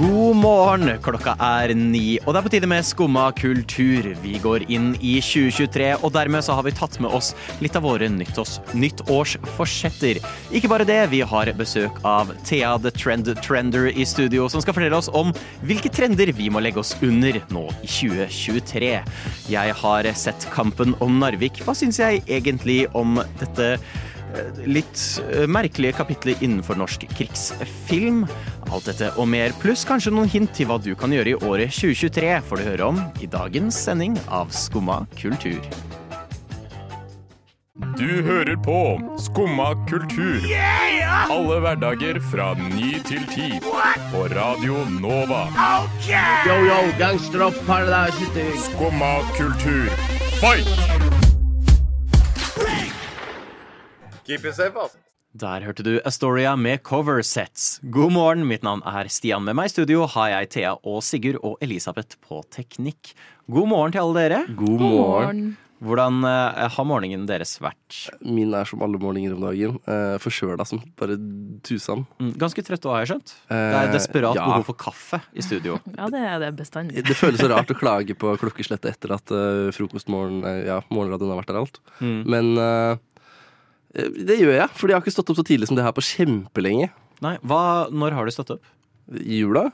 God morgen! Klokka er ni, og det er på tide med Skumma kultur. Vi går inn i 2023, og dermed så har vi tatt med oss litt av våre nyttårs, nyttårsforsetter. Ikke bare det, vi har besøk av Thea the Trend Trender i studio, som skal fortelle oss om hvilke trender vi må legge oss under nå i 2023. Jeg har sett Kampen om Narvik. Hva syns jeg egentlig om dette? Litt eh, merkelige kapitler innenfor norsk krigsfilm. Alt dette og mer, pluss kanskje noen hint til hva du kan gjøre i året 2023, får du høre om i dagens sending av Skumma kultur. Du hører på Skumma kultur. Alle hverdager fra ny til ti. På Radio Nova. Yo, yo, gangsteropp. Skumma kultur, fight! Keep it safe, ass. Der hørte du Astoria med cover sets. God morgen, mitt navn er Stian. Med meg i studio har jeg Thea og Sigurd og Elisabeth på teknikk. God morgen til alle dere. God morgen. Hvordan eh, har morgenen deres vært? Min er som alle morgener om dagen. Uh, Forkjøla som bare tusen. Mm, Ganske trøtt òg, har jeg skjønt. Det er Eh, desperat ja. behov for kaffe i studio. Ja, det er det bestandig. Det føles så rart å klage på klokkeslettet etter at uh, frokostmorgen uh, Ja, morgenradioen har vært der alt. Mm. Men uh, det gjør jeg, fordi jeg har ikke stått opp så tidlig som det her på kjempelenge. Nei, hva, Når har du stått opp? I jula?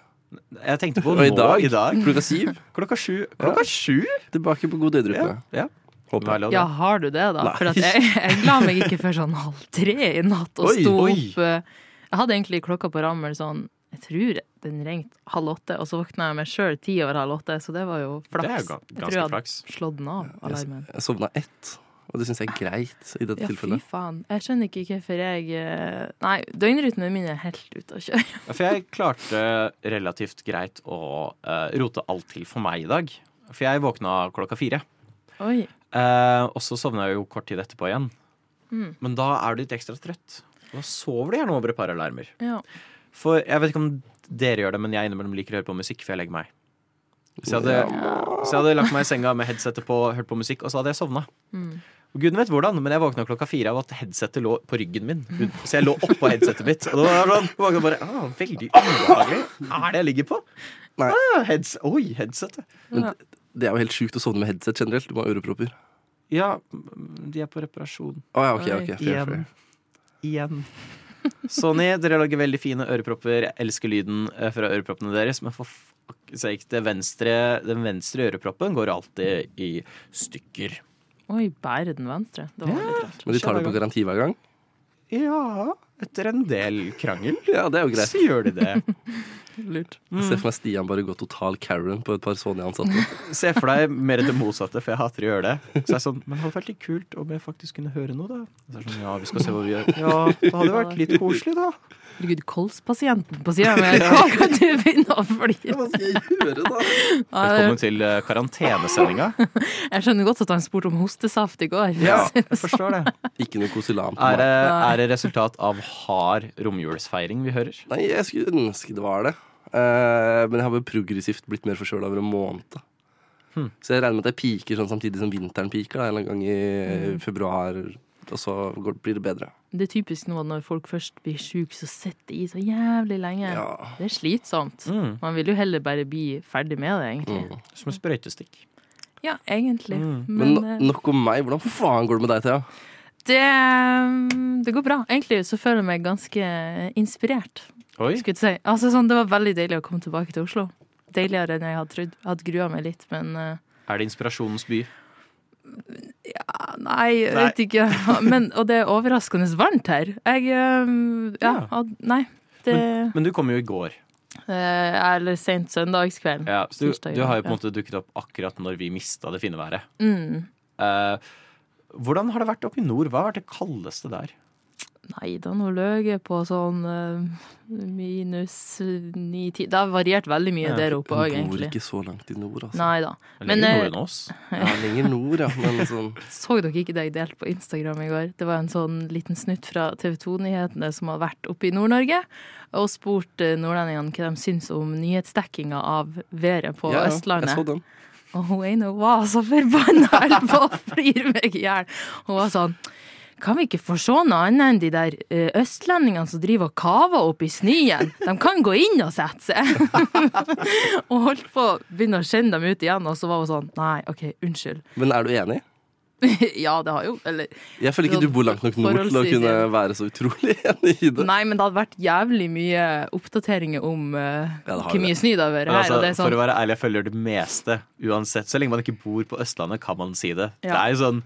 Jeg tenkte på Og nå i dag? i dag. Klokka syv. Klokka sju. Klokka sju? Tilbake på god edruppe. Ja. ja. Håper jeg. Ja, har du det, da? Nei. For at jeg, jeg la meg ikke før sånn halv tre i natt og sto opp eh, Jeg hadde egentlig klokka på rammel sånn Jeg tror den ringte halv åtte, og så våkna jeg meg sjøl ti over halv åtte, så det var jo flaks. Det er jeg tror jeg hadde flaks. slått den av, alarmen. Jeg sovna ett, og det syns jeg er greit i dette Ja, fy faen. Jeg skjønner ikke hvorfor jeg eh, Nei, døgnrutene mine er helt ute å kjøre. Ja, For jeg klarte relativt greit å uh, rote alt til for meg i dag. For jeg våkna klokka fire. Oi. Uh, og så sovna jeg jo kort tid etterpå igjen. Mm. Men da er du litt ekstra trøtt. Og da sover du gjerne over et par alarmer. Ja. For jeg vet ikke om dere gjør det, men jeg innimellom liker å høre på musikk før jeg legger meg. Så jeg hadde, så jeg hadde lagt meg i senga med headsetet på, hørt på musikk, og så hadde jeg sovna. Mm. Og Gud vet hvordan, men jeg våkna klokka fire av at headsetet lå på ryggen min. Så jeg lå oppå headsetet mitt. Og da var det sånn, bare, ah, veldig ubehagelig. Hva er det jeg ligger på? Nei. Ah, heads, oi, headsetet. Det er jo helt sjukt å sovne med headset generelt. Du må ha ørepropper. Ja, de er på reparasjon. Å ja, ok, ok. Fair, igjen. fair. Igjen. Sony, dere lager veldig fine ørepropper. Jeg elsker lyden eh, fra øreproppene deres, men for fuck's sake, den venstre øreproppen går alltid i stykker. Oi, bare den venstre. Det var litt rart. Men de tar det på garanti hver gang? Ja, etter en del krangel, Ja, det er jo greit. så gjør de det. Lurt. Jeg ser for meg Stian bare gå total Karen på et par Sony-ansatte. Se for deg mer det motsatte, for jeg hater å gjøre det. Så jeg er sånn, Men det hadde vært litt kult om jeg faktisk kunne høre noe, da. Så er det sånn, ja, vi skal se hva vi gjør. Ja, det hadde vært litt koselig, da. Herregud, kolspasienten på sida mi. Hva kan du begynne å flire? Hva skal jeg gjøre, da? Velkommen til eh, karantenesendinga. Jeg skjønner godt at han spurte om hostesaft i går. Ja, jeg forstår det. Ikke noe Kosilan på Er det, meg. er det resultat av hard romjulsfeiring vi hører? Nei, jeg skulle ønske det var det. Uh, men jeg har vel progressivt blitt mer forkjøla over en måned. Hmm. Så jeg regner med at jeg piker sånn samtidig som vinteren piker, da, en eller annen gang i mm. februar. Og så går, blir det bedre. Det er typisk nå at når folk først blir syke, så sitter de i så jævlig lenge. Ja. Det er slitsomt. Mm. Man vil jo heller bare bli ferdig med det, egentlig. Mm. Som en sprøytestikk. Ja, egentlig. Mm. Men Men, no- eh, nok om meg. Hvordan faen går det med deg, Thea? Det, mm, det går bra. Egentlig så føler jeg meg ganske inspirert. Oi. Skulle si. Altså, sånn, det var veldig deilig å komme tilbake til Oslo. Deiligere enn jeg hadde trodd. Jeg hadde grua meg litt, men uh, Er det inspirasjonens by? Ja, nei, jeg vet ikke. Men, og det er overraskende varmt her. Jeg eh, Ja, Ja. nei. Det Men du kom jo i går. Uh, Eller sent søndagskveld. Ja, så du, du har jo på en måte dukket opp akkurat når vi mista det fine været. Mm. Eh, hvordan har det vært oppe i nord? Hva har vært det kaldeste der? Nei, det har nå løyet på sånn uh, minus ni-ti Det har variert veldig mye Ja, der oppe Hun òg, bor ikke så langt i nord, altså. Nei da. Men, lenger nord enn oss. Ja, lenger nord, ja. Men sånn Så dere ikke det jeg delte på Instagram i går? Det var en sånn liten snutt fra TV 2-nyhetene som har vært oppe i Nord-Norge, og spurt eh, nordlendingene hva de syns om nyhetsdekkinga av været på ja, ja, Jeg så den. Og hun ene var så forbanna holdt på å flire meg i hjel. Hun var sånn kan vi ikke få se noe annet enn de der eh, østlendingene som driver og kaver opp i snøen? De kan gå inn og sette seg. og holdt på å begynne å skjenne dem ut igjen, og så var hun sånn Nei, OK, unnskyld. Men er du enig? ja, det har jo Eller Jeg føler ikke du bor langt nok nord til å kunne være så utrolig enig i det. Nei, men det hadde vært jævlig mye oppdateringer om uh, Ja, det hvor mye snø det har vært her. altså, og det er For sånn, å være ærlig, jeg følger det meste uansett. Så lenge man ikke bor på Østlandet, kan man si det. Det er jo sånn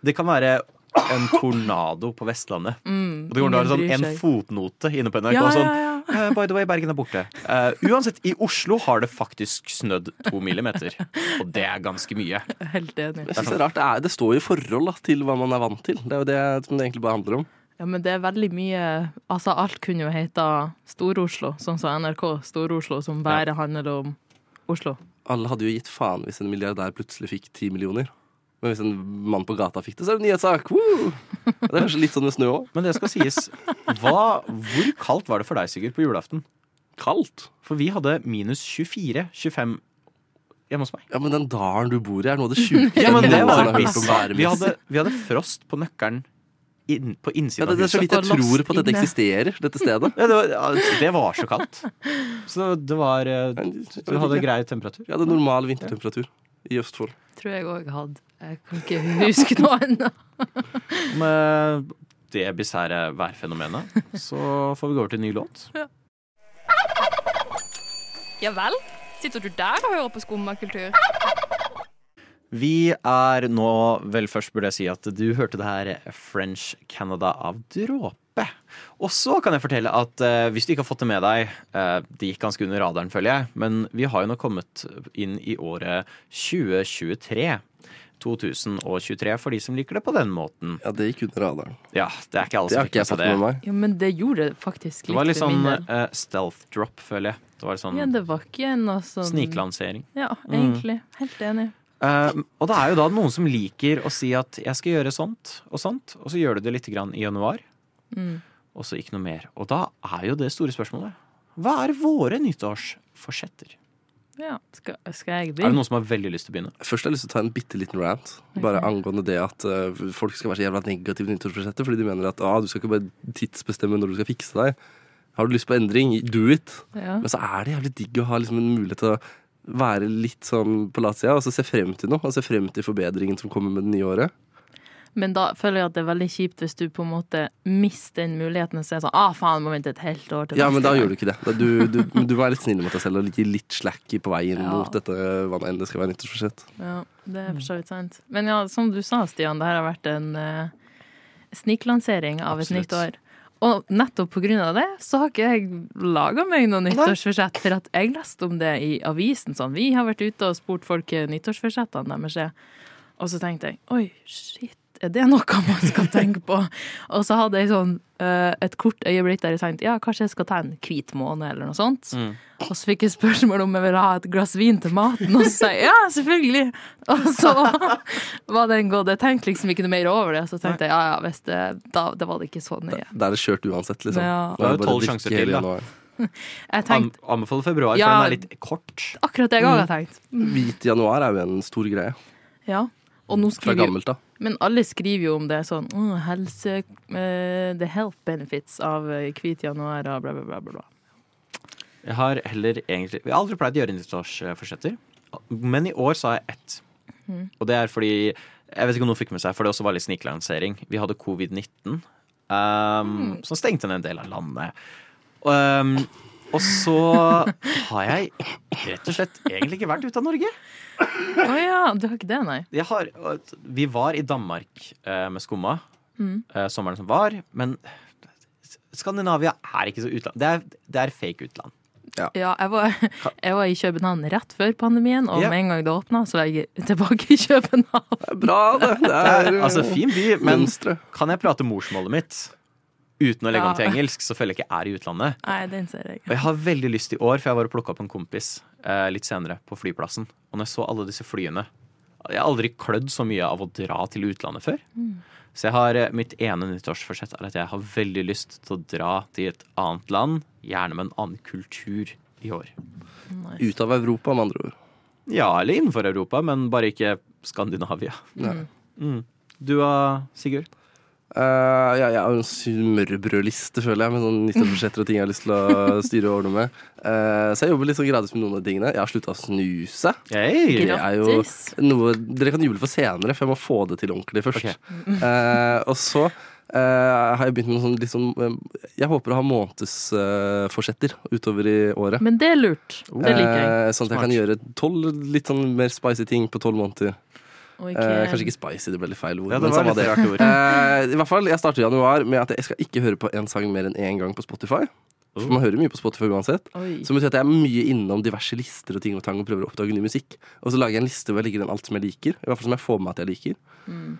Det kan være en tornado på Vestlandet. og det går an sånn en fotnote inne på NRK. Ja, sånn, ja, ja. eh, by the way, Bergen er borte. Uh, uansett, i Oslo har det faktisk snødd to millimeter. Og det er ganske mye. Helt enig. Jeg synes Det er rart, det, er, det står jo i forhold da, til hva man er vant til. Det er jo det som det egentlig bare handler om. Ja, men det er veldig mye Altså, alt kunne jo heta Stor-Oslo, sånn som NRK Stor-Oslo, som bare handler om Oslo. Alle hadde jo gitt faen hvis en milliardær plutselig fikk ti millioner. Men hvis en mann på gata fikk det, så er det en nyhetssak! Woo! Det er kanskje litt sånn med snø òg. Men det skal sies. Hva, hvor kaldt var det for deg, Sigurd, på julaften? Kaldt. For vi hadde minus 24-25 hjemme hos meg. Ja, men den dalen du bor i, er noe av det sjukeste Ja, men det jeg var det har hørt om bizarrt. Vi hadde, vi hadde frost på nøkkelen inn, på Ja, innsiden det, det er så vidt jeg tror på at dette eksisterer, dette stedet. Ja, det, var, ja, det var så kaldt. Så det var eh, Du hadde grei temperatur. Vi hadde normal vintertemperatur i Østfold. Tror jeg òg hadde. Jeg kan ikke huske noe annet. Med det bisære værfenomenet så får vi gå over til en ny låt. Ja vel? Sitter du der og hører på skummakultur? Vi er nå Vel, først burde jeg si at du hørte det her French Canada av Dråpe. Og så kan jeg fortelle at eh, hvis du ikke har fått det med deg eh, Det gikk ganske under radaren, føler jeg. Men vi har jo nå kommet inn i året 2023. 2023, for de som liker det på den måten. Ja, det gikk under radaren. Ja, det er ikke alle Det som fikk med seg det. med meg. Ja, men det gjorde det faktisk litt. Det var litt sånn uh, stealth drop, føler jeg. Det var sånn Ja, det var ikke noe sånn sniklansering. Ja, egentlig. Helt enig. Uh, og det er jo da noen som liker å si at jeg skal gjøre sånt og sånt, og så gjør du det litt grann i januar, Mm. og så ikke noe mer. Og da er jo det store spørsmålet hva er våre nyttårsforsetter? Ja, skal, skal jeg Er det noen som har veldig lyst til å begynne? Først har jeg lyst til å ta en bitte liten rant. Bare okay. angående det at uh, folk skal være så jævla negative til nyttårsbudsjettet Fordi de mener at ah, du skal ikke bare tidsbestemme når du skal fikse deg. Har du lyst på endring, do it. Ja. Men så er det jævlig digg å ha liksom en mulighet til å være litt sånn på latsida og så se frem til noe. Og se frem til forbedringen som kommer med det nye året. Men da føler jeg at det er veldig kjipt hvis du på en måte mister den muligheten og sier sånn ah, faen, må vente et helt år til Ja, men da gang». gjør du ikke det. Du, du, du var litt snill mot deg selv og gi litt slack på veien Ja. mot dette hva nå enn det skal være nyttårsforsett. Ja, det er for så vidt sant. Men ja, som du sa, Stian, det her har vært en uh, sniklansering av et nytt år. Og nettopp av det, så har ikke jeg laga meg noe nyttårsforsett. For at jeg leste om det i avisen. Sånn. Vi har vært ute og spurt folk nyttårsforsettene deres er. Og så tenkte jeg oi, shit, er det noe man skal tenke på? Og så hadde jeg sånn eh, et kort øyeblikk der jeg tenkte ja, kanskje jeg skal ta en hvit måned eller noe sånt. Mm. Og så fikk jeg spørsmål om jeg ville ha et glass vin til maten, og så sa jeg ja, selvfølgelig. Og så var den gått. Jeg tenkte liksom ikke noe mer over det. Så tenkte jeg ja, ja, hvis det, da det var det ikke så nøye. Da er det kjørt uansett, liksom. Ja. Da er Det er jo tolv sjanser til, da. Jeg An anbefaler februar, Ja. for den er litt kort. akkurat det jeg òg har tenkt. Hvit januar er jo en stor greie. Ja. Og nå skriver Fra gammelt av. Men alle skriver jo om det sånn oh, helse uh, The health benefits av eh, hvit januar og bla, bla, bla. bla. Jeg har heller egentlig Vi har aldri pleid å gjøre nyttårsforsetter, men i år sa jeg ett. Mm. Og det er fordi Jeg vet ikke om noen fikk med seg, for det også var litt sniklansering. Vi hadde covid-19, um, som stengte ned en del av landet. Um, og så har jeg rett og slett egentlig ikke vært ute av Norge. Å ja, du har ikke det, nei? Jeg har, vi var i Danmark eh, med Skumma Mm. eh, sommeren som var, men Skandinavia er ikke så utland. Det er, det er fake utland. Ja, jeg var, jeg var i København rett før pandemien, og Ja. med en gang det åpna, så var jeg tilbake i København. Det er bra, det. Det Det er, altså, fin by, men kan jeg prate morsmålet mitt uten å legge om til engelsk, så føler jeg ikke jeg er i utlandet. Nei, den ser jeg. Og jeg har veldig lyst i år, for jeg var og plukka opp en kompis eh, litt senere på flyplassen. Og når jeg så alle disse flyene Jeg har aldri klødd så mye av å dra til utlandet før. Så jeg har, eh, mitt ene nyttårsforsett er at jeg har veldig lyst til å dra til et annet land, gjerne med en annen kultur, i år. Nice. Ut av Europa, med andre ord. Ja, eller innenfor Europa, men bare ikke Skandinavia. Mm. Mm. Du da, Sigurd? Eh, ja, jeg har en smørbrødliste, føler jeg, med sånn nyttårsforsetter og ting jeg har lyst til å styre og ordne med. Uh, så jeg jobber litt sånn gradvis med noen av de tingene. Jeg har slutta å snuse. Hey. Det er jo noe dere kan juble for senere, for jeg må få det til ordentlig først. Eh, og så Uh, har jeg begynt med noe sånn liksom, Jeg håper å ha månedsforsetter utover i året. Men det er lurt. Det liker jeg. Sånn at jeg kan gjøre tolv litt sånn mer spicy ting på tolv måneder. Og Eh, kanskje ikke spicy, det ble litt feil ord. Ja, det men var samme litt det. rart ord. Eh, I hvert fall, Jeg starter i januar med at jeg skal ikke høre på en sang mer enn én gang på Spotify. For man hører mye på Spotify uansett. Oi. Så det betyr at jeg er mye innom diverse lister og ting og tang og prøver å oppdage ny musikk. Og så lager jeg en liste hvor jeg legger inn alt som jeg liker. I hvert fall som jeg får med at jeg liker. Mm.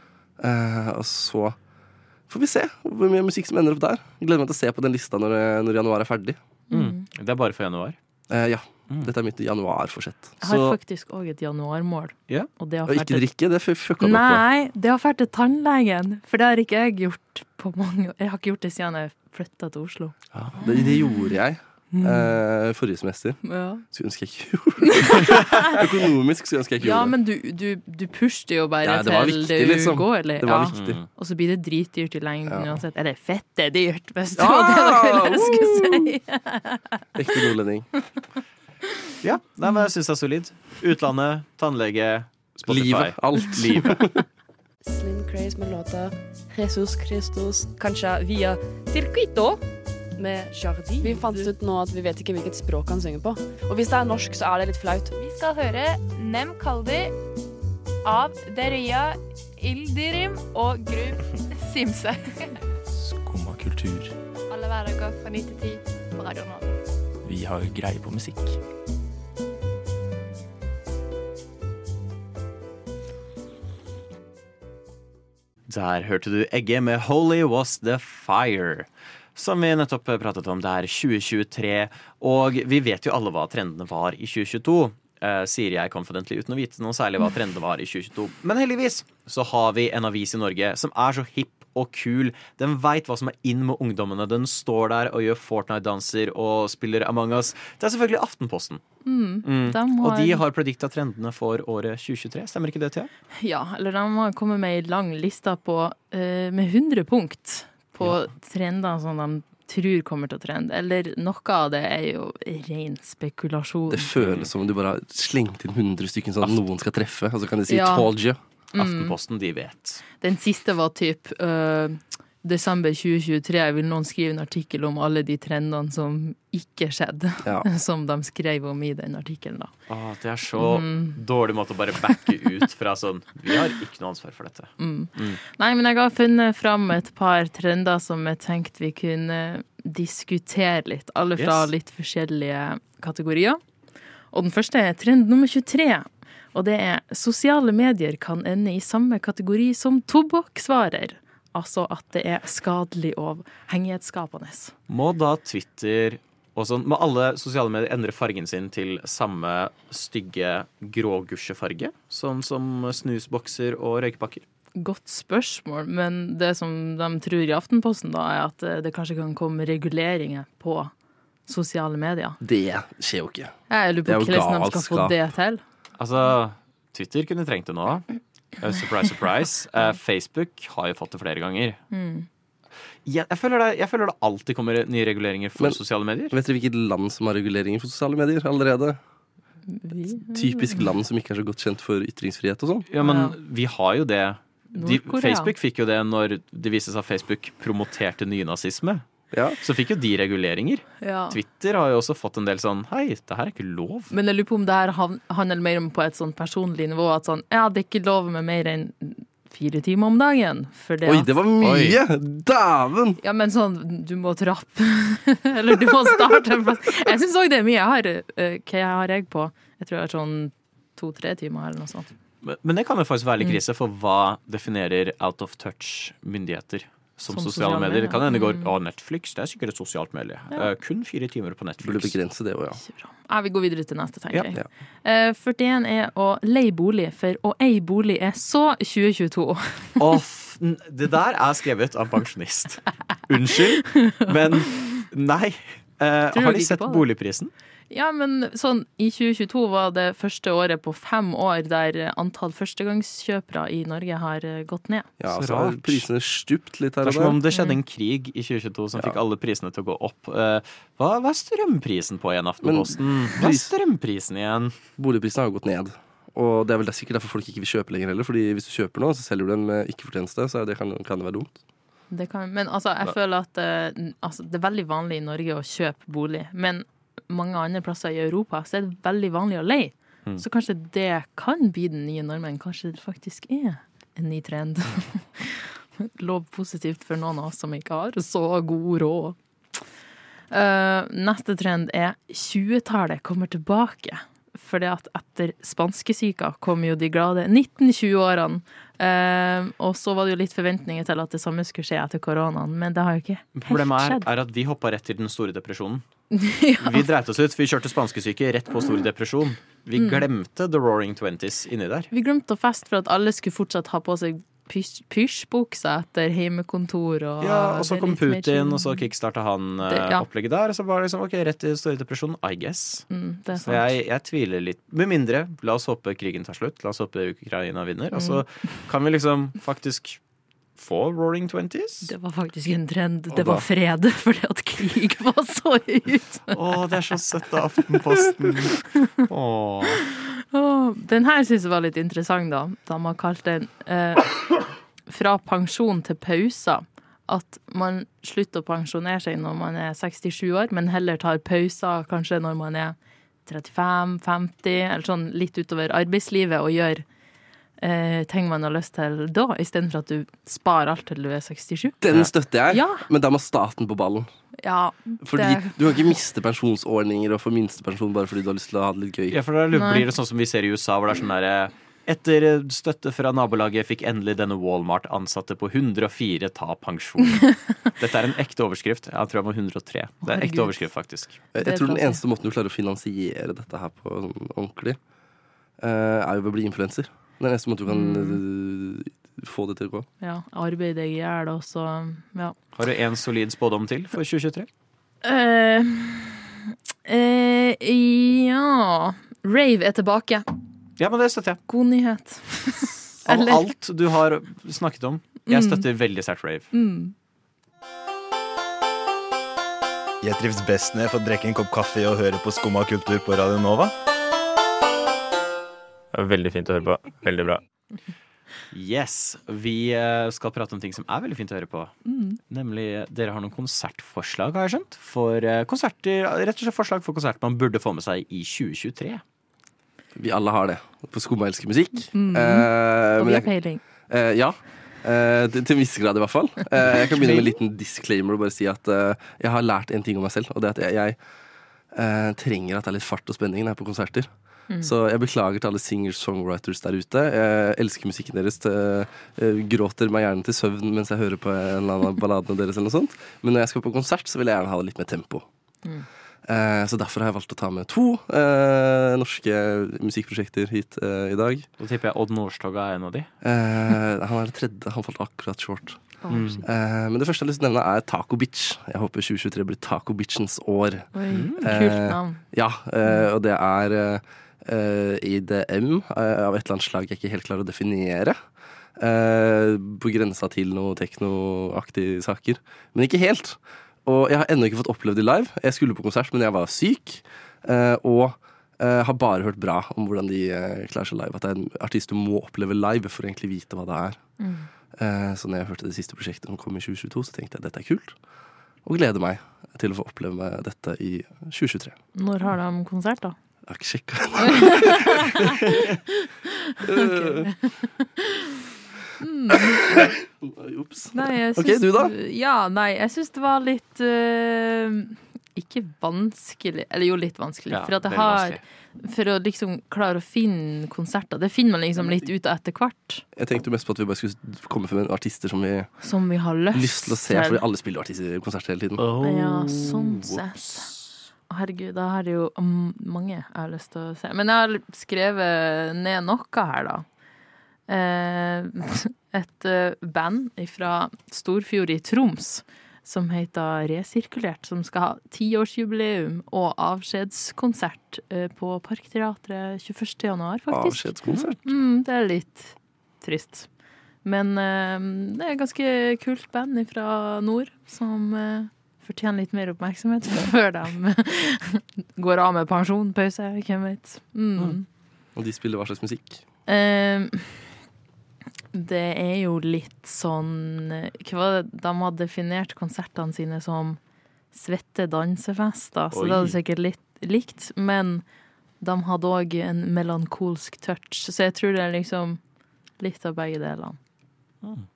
Eh, og så får vi se hvor mye musikk som ender opp der. Jeg gleder meg til å se på den lista når, når januar er ferdig. Mm. Det er bare for januar. Eh, ja. Dette er mitt januarforsett. Jeg har Så- faktisk òg et januarmål. Yeah. Og det har Og ikke drikke, det fucka meg. Nei, det har vært til tannlegen. For det har ikke jeg gjort på mange. Jeg har ikke gjort det siden jeg flytta til Oslo. Ja, det, det gjorde jeg eh, forrige semester. Ja, Skulle ønske jeg ikke gjorde det. Økonomisk skulle ønske jeg ikke ja gjorde det. men du, du, du pushet jo bare Ja, det til viktig, det liksom. uugåelige. Var Ja. viktig. Mm. Og så blir det dritdyrt i lengden Ja. uansett. Eller fette dyrt, hvis det var det dere skulle si. Ekte nordlending. Ja, Nei, men jeg syns det er solid. Utlandet, tannlege, Spotify. Livet. Alt. Livet. Slim Craze med låta Jesus Christus, kanskje via Circuito med Jardin. Vi fant ut nå at vi vet ikke hvilket språk han synger på. Og hvis det er norsk, så er det litt flaut. Vi skal høre Nem Kaldi av Deria Ildirim og Grub Simse. Skumma kultur. Alle hverdager fra 9 til 10 på Radio Nova. Vi har greie på musikk. Der hørte du Egge med 'Holy Was The Fire'. Som vi nettopp pratet om. Det er 2023, og vi vet jo alle hva trendene var i 2022. eh, sier jeg confidently uten å vite noe særlig hva trendene var i 2022. Men heldigvis så har vi en avis i Norge som er så hipp og kul. Den veit hva som er inn med ungdommene. Den står der og gjør Fortnite-danser og spiller Among us. Det er selvfølgelig Aftenposten. Mm. De har- Og de har predikta trendene for året 2023. Stemmer ikke det, Thea? Ja, eller de har kommet med ei lang liste på, eh, med 100 punkt på trender som de tror kommer til å trende. Eller noe av det er jo ren spekulasjon. Det føles som om du bare har slengt inn 100 stykker sånn at noen skal treffe, og så kan de si Ja. 'told you'. Aftenposten, de vet. Den siste var typ uh, desember 2023 vil noen skrive en artikkel om alle de trendene som ikke skjedde. Ja. Som de skrev om i den artikkelen, da. Ah, det er så dårlig måte å bare backe ut fra sånn Vi har ikke noe ansvar for dette. Nei, men jeg har funnet fram et par trender som jeg tenkte vi kunne diskutere litt. Alle fra Yes. litt forskjellige kategorier. Og den første er trend nummer 23. Og det er sosiale medier kan ende i samme kategori som tobakksvarer. Altså at det er skadelig og hengighetsskapende. Må da Twitter og sånn Må alle sosiale medier endre fargen sin til samme stygge grågusjefarge? Sånn som snusbokser og røykepakker? Godt spørsmål, men det som de tror i Aftenposten, da, er at eh, det kanskje kan komme reguleringer på sosiale medier. Det skjer jo ikke. Jeg lurer er på hvordan de skal få det til. Altså, Twitter kunne trengt det nå. Eh, Surprise, surprise. Uh, Facebook har jo fått det flere ganger. Mm. jeg, føler det, jeg føler det alltid kommer nye reguleringer for Men- sosiale medier. Vet dere hvilket land som har reguleringer for sosiale medier allerede? Typisk land som ikke er så godt kjent for ytringsfrihet og sånn. Ja, men Ja. vi har jo det. De, Facebook fikk jo det når det viste seg at Facebook promoterte nynazisme. Ja. Så fikk jo de reguleringer. Ja. Twitter har jo også fått en del sånn Hei, det her er ikke lov. Men jeg lurer på om det her handler mer om på et sånn personlig nivå. At sånn, ja, det er ikke lov med mer enn fire timer om dagen. For det Oi, at- det var mye! Dæven! Ja, men sånn, du må trappe. Eller du må starte en plass. Jeg syns òg det er mye. Jeg har, Hva hva har jeg på? Jeg tror jeg har sånn to-tre timer eller noe sånt. Men, men det kan jo faktisk være Mm. litt krise, for hva definerer out of touch-myndigheter som, Som sosiale sosiale medier? Det kan hende det går medier. Å, Netflix, det er sikkert et sosialt medie. Eh, kun fire timer på Burde Netflix. begrense det òg, ja. Ja, vi går videre til neste, tenker Ja. jeg. Ja. Eh, 41 er å leie bolig, for å eie bolig er så 2022. Å, det der er skrevet av en pensjonist. Unnskyld, men nei. Uh, har de sett boligprisen? det? Ja, men sånn i 2022 var det første året på fem år der antall førstegangskjøpere i Norge har eh, gått ned. Ja, Så så har rart. prisene stupt litt her Det er som om det skjedde en krig i 2022 som Ja. fikk alle prisene til å gå opp. Eh, hva, hva er strømprisen på igjen, Aftenposten? Hva er strømprisen igjen? Boligprisene har jo gått ned. Og det er vel det sikkert derfor folk ikke vil kjøpe lenger heller. Fordi hvis du kjøper noe, så selger du den med ikke-fortjeneste, så det kan, kan det være dumt. Det kan, men altså, jeg føler at eh, altså, det er veldig vanlig i Norge å kjøpe bolig. Men mange andre plasser i Europa så er det veldig vanlig å leie. Mm. Så kanskje det kan bli den nye normen. Kanskje det faktisk er en ny trend. Lov positivt for noen av oss som ikke har så god råd. Uh, neste trend er 20-tallet kommer tilbake. Fordi at etter spanskesyka kom jo de glade 1920-årene. Uh, og så var det jo litt forventninger til at det samme skulle skje etter koronaen, men det har jo ikke helt skjedd. Problemet er, er at vi hoppa rett til den store depresjonen. ja. Vi dreit oss ut. Vi kjørte spanskesyke rett på stor depresjon. Vi Mm. glemte The Roaring Twenties inni der. Vi glemte å feste for at alle skulle fortsatt ha på seg pysjbuksa etter hjemmekontor. Og, Ja, og så kom. Putin, og så kickstarta han eh, Det- ja. opplegget der. Og så var det liksom OK, rett til store depresjon. I guess. Mm, Så jeg, jeg tviler litt. Med mindre, la oss håpe krigen tar slutt. La oss håpe Ukraina vinner. Og så Mm. kan vi liksom faktisk få Roaring Twenties. Det var faktisk en trend. Og Det var da- fred, fordi at krig var så ut. Å, det er så søtt av Aftenposten. Åh. Åh, Den her syns jeg var litt interessant, da. Da man kalte den eh, 'Fra pensjon til pauser'. At man slutter å pensjonere seg når man er 67 år, men heller tar pauser kanskje når man er 35-50, eller sånn litt utover arbeidslivet, og gjør eh, ting man har lyst til da, istedenfor at du sparer alt til du er 67. Den støtter jeg, Ja. men da må staten på ballen. Ja, Fordi det- Du kan ikke miste pensjonsordninger og få minstepensjon bare fordi du har lyst til å ha det litt gøy. Ja, for da Nei. blir det sånn som vi ser i USA, hvor det er sånn derre etter støtte fra nabolaget fikk endelig denne Walmart-ansatte på 104 ta pensjon. Dette er en ekte overskrift. Jeg tror jeg var 103. Det er en ekte overskrift, faktisk. Jeg, jeg tror den eneste måten du klarer å finansiere dette her på sånn ordentlig, eh, er jo ved å bli influenser. Den eneste måte du kan mm. få det til å gå. ja, arbeid deg i hjel, og så ja. Har du en solid spådom til for 2023? Eh, uh, ja Rave er tilbake. Ja, men det støtter jeg. God nyhet. Av alt du har snakket om. Jeg Mm. støtter veldig sterkt rave. Mm. Jeg trives best når jeg får drikke en kopp kaffe og høre på Skumma kultur på Radio Nova. Veldig fint å høre på. Veldig bra. Yes, Vi eh, skal prate om ting som er veldig fint å høre på. Mm. Nemlig, Dere har noen konsertforslag, har jeg skjønt. For eh, konserter, Rett og slett forslag for konsert man burde få med seg i 2023. Vi alle har det. På Skumma elsker musikk. Mm. Eh, Og vi har peiling. Eh, ja. Eh, til, til en viss grad, i hvert fall. Eh, jeg kan begynne med en liten disclaimer og bare si at eh, jeg har lært en ting om meg selv. Og det er at jeg, jeg eh, trenger at det er litt fart og spenning når jeg er på konserter. Mm. Så jeg beklager til alle singer-songwriters der ute. Jeg elsker musikken deres. til- eh, gråter meg gjerne til søvn mens jeg hører på en eller annen av balladene deres. eller noe sånt Men når jeg skal på konsert, så vil jeg gjerne ha det litt mer tempo. Mm. Eh, så derfor har jeg valgt å ta med to eh, norske musikkprosjekter hit eh, i dag. Da tipper jeg Odd Nordstoga er en av de. Eh, han er den tredje. Han falt akkurat short. Mm. Eh, men det første jeg har lyst til å nevne, er Taco Bitch. Jeg håper 2023 blir Taco Bitchens år. Oi, kult Eh, navn. Ja, eh, og det er eh, IDM eh, av et eller annet slag jeg ikke helt klarer å definere. Eh, på grensa til noe teknoaktige saker. Men ikke helt. Og jeg har ennå ikke fått opplevd det live. Jeg skulle på konsert, men jeg var syk. og har bare hørt bra om hvordan de klarer seg live. At det er en artist du må oppleve live for å egentlig vite hva det er. Mm. Så når jeg hørte det siste prosjektet som kom i 2022, så tenkte jeg at dette er kult. Og gleder meg til å få oppleve dette i 2023. Når har de konsert, da? Jeg har ikke sjekka. Ops. Ok, du da? Ja, nei, jeg syns det var litt uh, Ikke vanskelig Eller jo, litt vanskelig. Ja, for at jeg har. For å liksom klare å finne konserter. Det finner man liksom litt ut av etter hvert. Jeg tenkte mest på at vi bare skulle komme med artister som vi Som vi har lyst, lyst til å se, fordi alle spiller jo artister i konserter hele tiden. Ja, sånn sett. Herregud, da har det jo mm, mange jeg har lyst til å se. Men jeg har skrevet ned noe her, da. Eh, et eh, band fra Storfjord i Troms som heter Resirkulert, som skal ha tiårsjubileum og avskjedskonsert eh, på Parkteatret 21. januar, faktisk. Avskjedskonsert. Mm, det er litt trist. Men det er et ganske kult band fra nord som fortjener litt mer oppmerksomhet før de går av med pensjon, pause, hvem vet. Mm. Og de spiller hva slags musikk? Um, det er jo litt sånn Hva var det? De har definert konsertene sine som svette dansefester, så Oi. det hadde sikkert litt likt. Men de hadde òg en melankolsk touch, så jeg tror det er liksom litt av begge delene.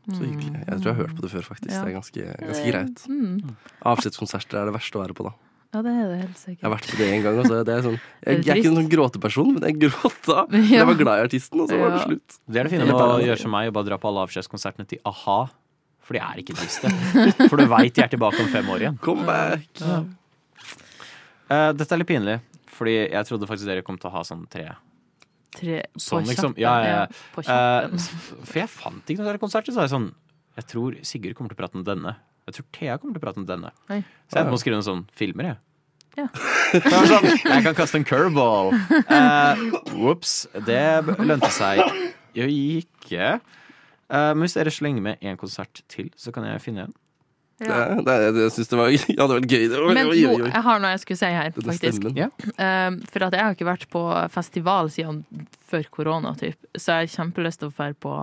Så hyggelig. Jeg tror jeg har hørt på det før, faktisk. Ja. Det er ganske, ganske greit. Mm. Avskjedskonserter er det verste å være på, da. Ja, det er det helt sikkert. Jeg har vært på det en gang. Også. Det er sånn, jeg, Er jeg er ikke en sånn gråteperson, men jeg gråt da. Ja. Jeg var glad i artisten, og så var det slutt. Det er det fine med å gjøre som meg og bare dra på alle avskjedskonsertene til a-ha. For de er ikke triste. For du veit de er tilbake om fem år igjen. Come back! Uh, dette er litt pinlig, fordi jeg trodde faktisk dere kom til å ha sånn tre. Tre på Sånn, liksom. Ja, ja, ja. Eh, for jeg fant ikke noen konserter, så var jeg sånn Jeg tror Sigurd kommer til å prate om denne. Jeg tror Thea kommer til å prate om denne. Nei. Så jeg endte med å skrive noen sånne filmer, jeg. Ja. Sånn, jeg kan kaste en curveball. Uh, Ops. Det lønte seg jo ikke. Eh, men hvis dere slenger med én konsert til, så kan jeg finne en. Ja. Det, det, jeg syns det var, ja, det var gøy. Det var, Men oi, oi, oi. jeg har noe jeg skulle si her, faktisk. Ja. Um, for at jeg har ikke vært på festival siden før korona, typ. så jeg har kjempelyst til å dra på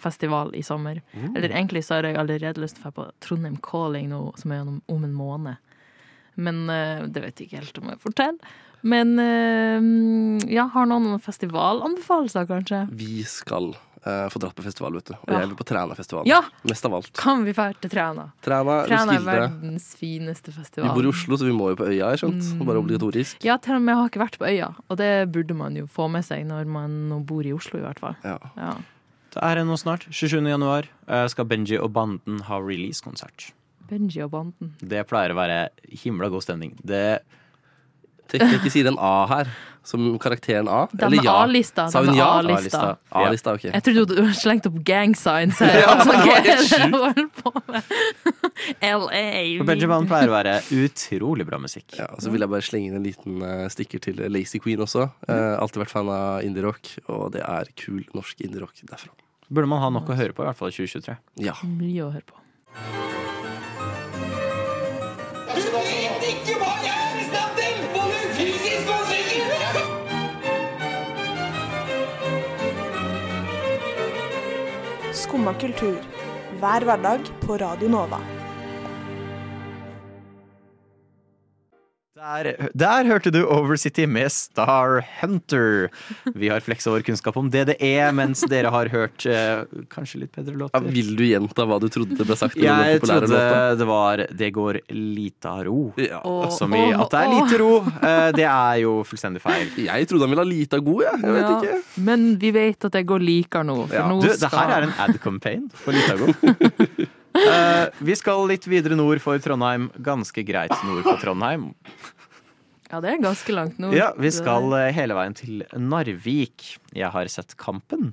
festival i sommer. Mm. Eller egentlig så har jeg allerede lyst til å dra på Trondheim Calling nå, som er gjennom, om en måned. Men uh, det vet jeg ikke helt om jeg forteller. Men uh, ja, har noen noen festivalanbefalelser, kanskje? Vi skal eh, få dratt på festival, vet du. Og Ja. jeg vil på Trænafestivalen. Ja! Mest av alt. Kan vi dra til Træna? Træna, Træna er verdens fineste festival. Vi bor i Oslo, så vi må jo på øya, jeg skjønt. Mm. Bare obligatorisk. Ja, til og med jeg har ikke vært på øya, og det burde man jo få med seg når man bor i Oslo, i hvert fall. Ja. Ja. Det er nå snart. 27. januar eh, skal Benji og banden ha release-konsert. Benji og banden. Det pleier å være himla god stemning. Det Ikke sier en A her, som karakteren A. Den Eller ja. A-lista. Sa hun ja? A-lista. A-lista. A-lista, ok. Jeg trodde du hadde slengt opp gang signs her. Ja, altså, det var helt det sjukt. du holder på med? LA. For Benji pleier å være utrolig bra musikk. Ja, og så vil jeg bare slenge inn en liten uh, stikker til Lazy Queen også. Uh, alltid vært fan av indie-rock, og det er kul norsk indie-rock derfra. Burde man ha nok å høre på, i hvert fall i 2023. Ja. Mye å høre på. Skumma kultur. Hver hverdag på Radio Nova. Der, der hørte du Overcity med Star Hunter. Vi har fleksa vår kunnskap om DDE, mens dere har hørt eh, kanskje litt bedre Ja, låter. vil du gjenta hva du trodde det ble sagt? Jeg trodde låta? det var 'Det går lita ro'. Ja. Oh, Som i at det er lite ro. Eh, Det er jo fullstendig feil. Jeg trodde han ville ha lita god, jeg. Jeg vet Ja, ikke. Men vi vet at det går likere nå. For Ja. nå Du, det her er en ad-campaign for Litago. Eh, vi skal litt videre nord for Trondheim. Ganske greit nord for Trondheim. Ja, det er ganske langt nord. Ja, Vi skal eh, hele veien til Narvik. Jeg har sett Kampen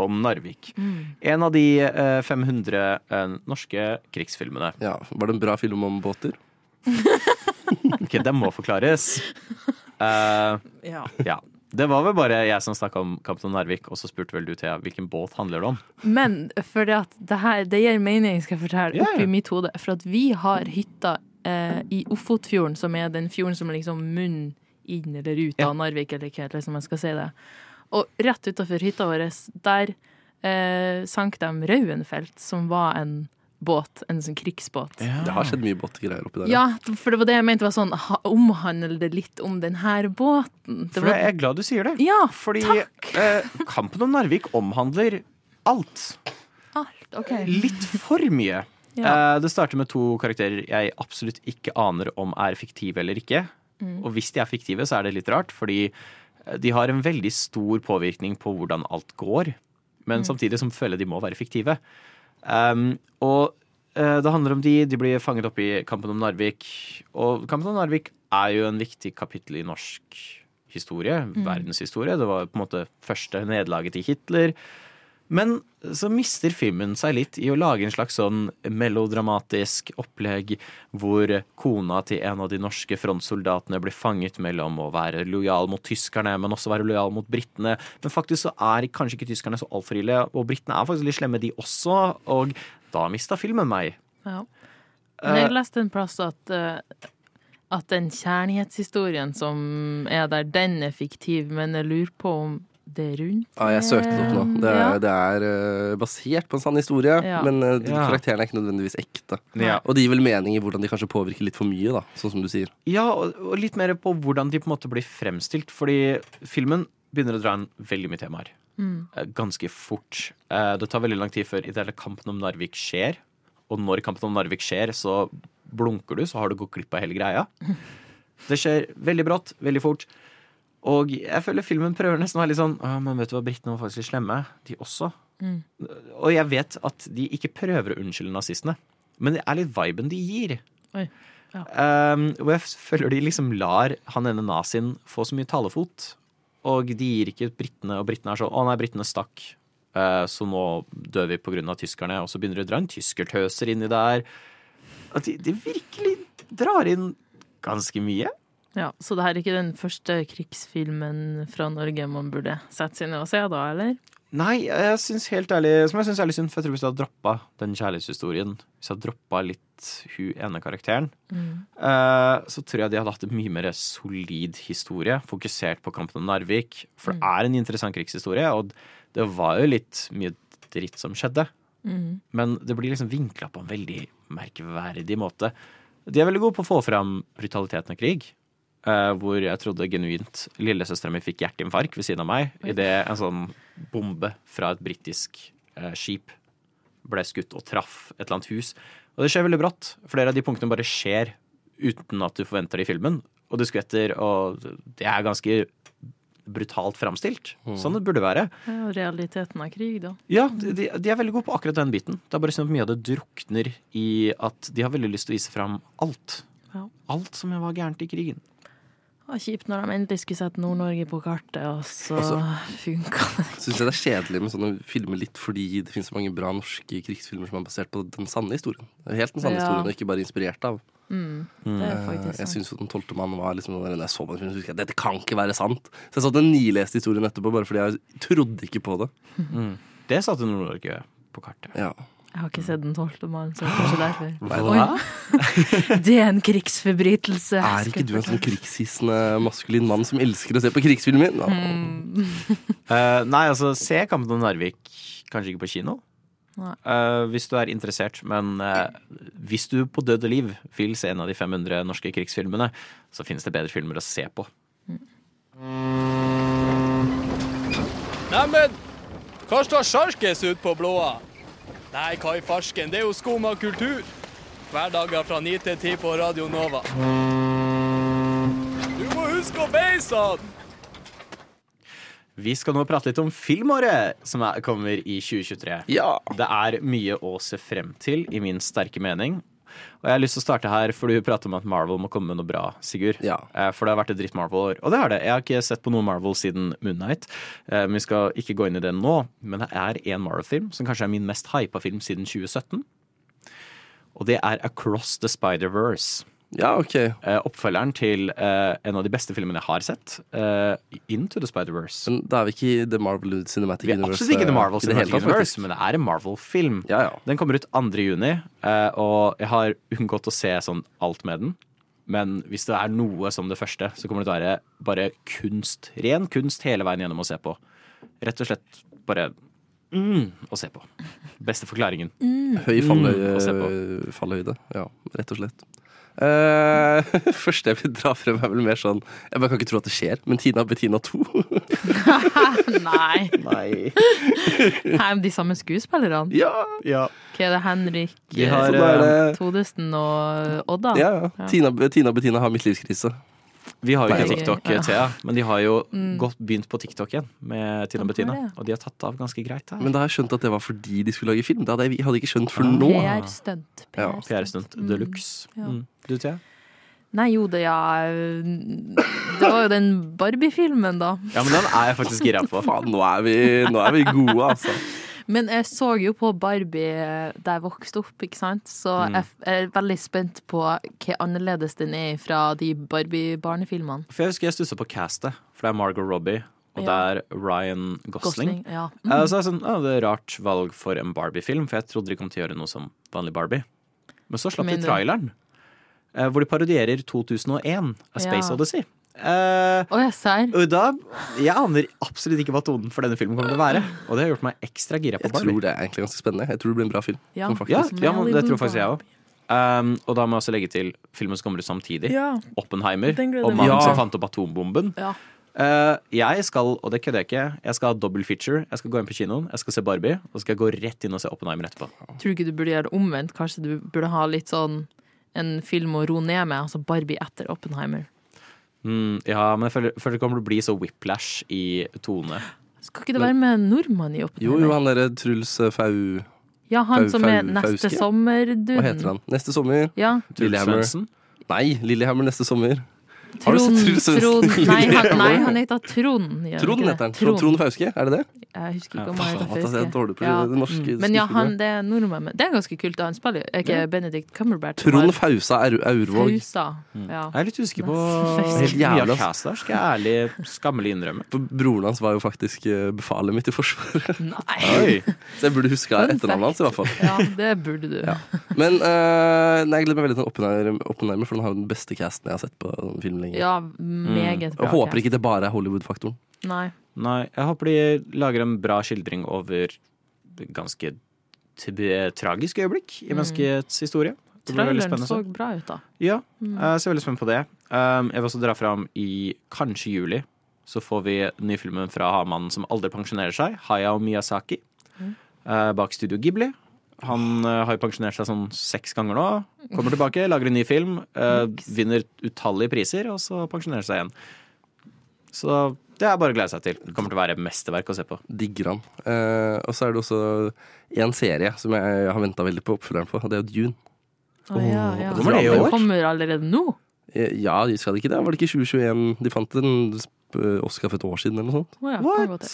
om Narvik. Mm. En av de eh, 500 eh, norske krigsfilmene. Ja, Var det en bra film om båter? Ok, Det må forklares. Uh, Ja. ja. Det var vel bare jeg som snakka om Kampen Narvik, og så spurte vel du, Thea, hvilken båt handler det om? Men for det at det her Det gir mening, skal jeg fortelle, ja. oppi mitt hode. For at vi har hytta eh, i Ofotfjorden, som er den fjorden som er liksom munn inn eller ut av Narvik, eller hva liksom man skal si det. Og rett utafor hytta vår, der eh, sank de Rauenfelt, som var en båt, en sånn krigsbåt. Det har skjedd mye båtgreier oppi der. Ja, for det var det jeg mente var sånn ha- Omhandler det litt om den her båten? Det For jeg er glad du sier det. ja, Fordi takk! eh, Kampen om Narvik omhandler alt. Alt. OK. Litt for mye. Ja. Eh, det starter med to karakterer jeg absolutt ikke aner om er fiktive eller ikke. Mm. Og hvis de er fiktive, så er det litt rart, fordi eh, de har en veldig stor påvirkning på hvordan alt går. Men Mm. samtidig som føler de må være fiktive. Um, og uh, det handler om de. De blir fanget opp i kampen om Narvik. Og kampen om Narvik er jo en viktig kapittel i norsk historie. Mm. Verdenshistorie. Det var på en måte første nederlaget til Hitler. Men så mister filmen seg litt i å lage en slags sånn melodramatisk opplegg hvor kona til en av de norske frontsoldatene blir fanget mellom å være lojal mot tyskerne, men også være lojal mot britene. Men faktisk så er kanskje ikke tyskerne så altfor ille, og britene er faktisk litt slemme, de også. Og da mista filmen meg. Ja. Men jeg leste en plass at, eh, at den kjærlighetshistorien som er der, den er fiktiv, men jeg lurer på om det rundt Ja, jeg søkte det opp nå. Det er, Ja. det er eh, basert på en sann historie, Ja. men Ja. karakterene er ikke nødvendigvis ekte. Ja. Og det gir vel mening i hvordan de kanskje påvirker litt for mye, da, sånn som du sier. Ja, og litt mer på hvordan de på en måte blir fremstilt. Fordi filmen begynner å dra inn veldig mye temaer. Mm. Eh, Ganske fort. Eh, Det tar veldig lang tid før ideelle kampen om Narvik skjer. Og når kampen om Narvik skjer, så blunker du, så har du gått glipp av hele greia. Det skjer veldig brått, veldig fort. Og jeg føler filmen prøver nesten å være litt sånn «Å, Men vet du hva, britene var faktisk litt slemme, de også. Mm. Og jeg vet at de ikke prøver å unnskylde nazistene, men det er litt viben de gir. Oi. Ja. Um, og jeg føler de liksom lar han ene nazien få så mye talefot. Og de gir ikke britene, og britene er sånn 'Å nei, britene stakk', Uh, så nå dør vi på grunn av tyskerne. Og så begynner de å dra en tyskertøser inni der. At de, de virkelig drar inn ganske mye. Ja, Så det er ikke den første krigsfilmen fra Norge man burde sette seg ned og se, da, eller? Nei, jeg synes helt ærlig Som jeg syns er litt synd, for jeg tror hvis du hadde droppa den kjærlighetshistorien, hvis du hadde droppa litt hun ene karakteren, Mm. eh, så tror jeg de hadde hatt en mye mer solid historie, fokusert på kampen om Narvik. For det er en interessant krigshistorie, og det var jo litt mye dritt som skjedde. Mm. Men det blir liksom vinkla på en veldig merkverdig måte. De er veldig gode på å få fram brutaliteten av krig. Eh, hvor jeg trodde genuint lillesøstera mi fikk hjerteinfarkt ved siden av meg idet en sånn bombe fra et britisk eh, skip ble skutt og traff et eller annet hus. Og det skjer veldig brått. Flere av de punktene bare skjer uten at du forventer det i filmen. Og du skvetter, og det er ganske brutalt framstilt. Sånn det burde være. Ja, realiteten av krig, da. Ja, de de er veldig gode på akkurat den biten. Det er bare sånn at mye av det drukner i at de har veldig lyst til å vise fram alt. Ja. Alt som var gærent i krigen. Det var kjipt når de endelig skulle sette Nord-Norge på kartet, og så Altså- funka det. Syns jeg det er kjedelig med sånne filmer litt fordi det finnes så mange bra norske krigsfilmer som er basert på den sanne historien. Helt den sanne Ja. historien, og ikke bare inspirert av. Mm, det er faktisk jeg syns Den tolvte mann var liksom Når jeg så på den filmen, jeg dette kan ikke være sant. Så jeg så den nileste historien etterpå bare fordi jeg trodde ikke på det. Mm. Det satte Nord-Norge på kartet. Ja. Jeg har ikke sett Den tolvte mann, så kanskje derfor. Oi. Det er en krigsforbrytelse. Er ikke du en sånn krigshissende maskulin mann som elsker å se på krigsfilmer? Mm. uh, nei, altså, se Kampen om Narvik kanskje ikke på kino. Nei. Eh, hvis du er interessert. Men uh, hvis du på død og liv vil se en av de 500 norske krigsfilmene, så finnes det bedre filmer å se på. Neimen, hva står sjarkes ut på blåa? Nei, hva i farsken, det er jo skum av kultur. Hverdager fra 9 til 10 på Radio Nova. Du må huske å beise han! Vi skal nå prate litt om filmåret som er, kommer i 2023. Ja. Det er mye å se frem til, i min sterke mening. Og jeg har lyst til å starte her, for du prater om at Marvel må komme med noe bra, Sigurd. Ja. Eh, For det har vært et dritt Marvel-år. Og det har det. Jeg har ikke sett på noe Marvel siden Moon Knight. Eh, Men vi skal ikke gå inn i det nå. Men det er en Marvel-film som kanskje er min mest hypa film siden 2017. Og det er Across the Spider-Verse. Ja, ok. Eh, Oppfølgeren til eh, en av de beste filmene jeg har sett. eh, Into the Spider-Verse. Men da er vi ikke i The Marvel Cinematic Vi er Universe. absolutt ikke The Marvel eh, i det hele Cinematic tatt, Universe, faktisk. men det er en Marvel-film. Ja, ja. Den kommer ut 2. juni, eh, og jeg har unngått å se sånn alt med den. Men hvis det er noe som det første, så kommer det til å være bare kunst. Ren kunst hele veien gjennom å se på. Rett og slett bare mm, å se på. Beste forklaringen. Høy Mm, å se på. fallhøyde, fallhøyde. Ja, rett og slett. Eh, første jeg vil dra frem, er vel mer sånn Jeg bare kan ikke tro at det skjer, men Tina Bettina 2 Nei. Nei. Her, de samme skuespillerne? Ja! ja. Hva er det, Henrik De har, eh, er det- Todesen og Odda? Ja, ja. Tina, Tina Bettina har midtlivskrise. Vi har jo ikke TikTok. Thea, men de har jo Mm. godt begynt på TikTok igjen med Tina Bettina. Og de har tatt av ganske greit her. Men da har jeg skjønt at det var fordi de skulle lage film. Det hadde jeg, hadde ikke skjønt før Ah. nå. PR-stunt. Ja. PR-stunt de luxe. Ja. Mm. Du, Thea? Nei, jo, det ja Det var jo den Barbie-filmen, da. Ja, men den er jeg faktisk gira på. Faen, nå er vi, nå er vi gode, altså. Men jeg så jo på Barbie eh, da jeg vokste opp, ikke sant? Så Mm. jeg er veldig spent på hva annerledes den er fra de Barbie-barnefilmene. For jeg husker jeg stussa på castet, for det er Margot Robbie, og det er Ryan Gosling. Gosling, ja. Eh, Så er det sånn, å, det er rart valg for en Barbie-film, for jeg trodde de kom til å gjøre noe som vanlig Barbie. Men så slapp de traileren, eh, hvor de parodierer 2001, A Space Ja. Odyssey. Eh, oh, jeg ser. og da, Jeg aner absolutt ikke hva tonen for denne filmen kommer til å være. Og det har gjort meg ekstra gira på Barbie. Jeg tror det er egentlig ganske spennende. Jeg tror det blir en bra film. Ja. Ja, ja det tror faktisk jeg òg. Um, og da må jeg også legge til filmen som kommer ut samtidig. Ja. Oppenheimer. Og mannen som fant opp atombomben. Ja. Eh, jeg skal, og det kødder jeg ikke, jeg skal ha dobbel feature. Jeg skal gå inn på kinoen, jeg skal se Barbie, og så skal jeg gå rett inn og se Oppenheimer etterpå. Tror du ikke du burde gjøre det omvendt? Kanskje du burde ha litt sånn en film å roe ned med, altså Barbie etter Oppenheimer. Mm, ja, men jeg føler, føler det kommer til å bli så whiplash i tone. Skal ikke det være med en nordmann i Jo, jo, han derre Truls eh, Fau... Ja, han Fau- som er Fau- neste Fauske? sommer-duden. Hva heter han? Neste sommer? Ja. Lillehammer. Svendsen? Nei, Lillehammer neste sommer. Trond, Trond nei, han, nei, han heter Trond. gjør Trond ikke heter han. Trond, Trond Fauske, er det det? Jeg husker ikke Ja, om han heter Fauske. Det er dårlig på det norske Men ja, han, det er nordmann. men Det er ganske kult. Han spiller jo er ikke Benedict Cumberbatch. Trond Fausa Aur Aurvåg. Fausa. Ja. Jeg er litt usikker på helt mye Jævla- av castet her, skal jeg ærlig skammelig innrømme. For Broren hans var jo faktisk eh, befalet mitt i Forsvaret. Nei. Så jeg burde huske Fun etternavnet hans, i hvert fall. Ja, det burde du. Men uh, nei, jeg gleder meg veldig til Oppenheimer, for den har jo den beste casten jeg har sett på en film lenge. Ja, meget Jeg bra. håper ikke det bare er Hollywood-faktoren. Nei. Nei, jeg håper de lager en bra skildring over ganske tragiske øyeblikk i menneskets historie. Det blir veldig Traileren spennende så bra ut, da. Ja, Mm. jeg ser veldig spent på det. Um, jeg vil også dra fram i kanskje juli. Så får vi nyfilmen fra mannen som aldri pensjonerer seg, Hayao Miyazaki. Mm. eh, bak Studio Ghibli. Han eh, har jo pensjonert seg sånn seks ganger nå. Kommer tilbake, lager en ny film, eh, vinner utallige priser, og så pensjonerer seg igjen. Så det er bare å glede seg til. Det kommer til å være mesterverk å se på. Digger han. Eh, og så er det også en serie som jeg har venta veldig på oppfølgeren på, og det er jo Dune. Oh, ja, ja. Kommer det i år? kommer allerede nå? Eh, Ja, de skal det ikke det? Var det ikke 2021 de fant en Oscar for et år siden, eller noe sånt? Oh, ja, What?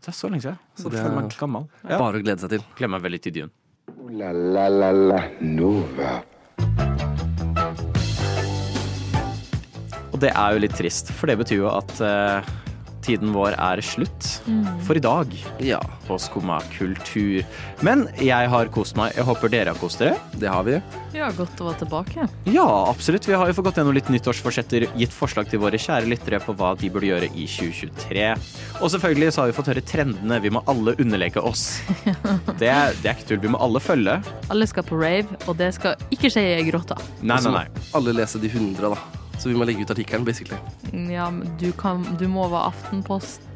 Det er så lenge siden. Så Så det er- gammel. Ja. Bare å glede seg til. Gleder meg veldig til Dune. La la la la Nova. Og det er jo litt trist, for det betyr jo at eh, tiden vår er slutt Mm. for i dag Ja. på Skumma kultur. Men jeg har kost meg. Jeg håper dere har kost dere. Det har vi. Ja, godt å være tilbake. Ja, absolutt. Vi har jo fått gått gjennom litt nyttårsforsetter, gitt forslag til våre kjære lyttere på hva de burde gjøre i 2023. Og selvfølgelig så har vi fått høre trendene. Vi må alle underleke oss. Det er, det er ikke tull. Vi må alle følge. Alle skal på rave, og det skal ikke skje i grotta. Nei, nei, nei. Alle lese de 100, da. Så vi må legge ut artikkelen, basically. Ja, men du, kan, du må være Aftenposten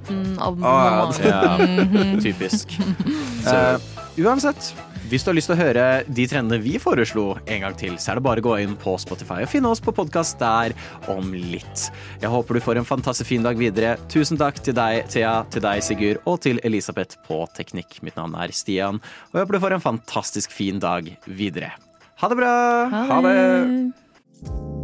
Ah. Ja, Mhm. typisk. uh, uansett, hvis du har lyst til å høre de trendene vi foreslo en gang til, så er det bare å gå inn på Spotify og finne oss på podkast der om litt. Jeg håper du får en fantastisk fin dag videre. Tusen takk til deg, Thea, til deg, Sigurd, og til Elisabeth på teknikk. Mitt navn er Stian, og jeg håper du får en fantastisk fin dag videre. Ha det bra! Ha det.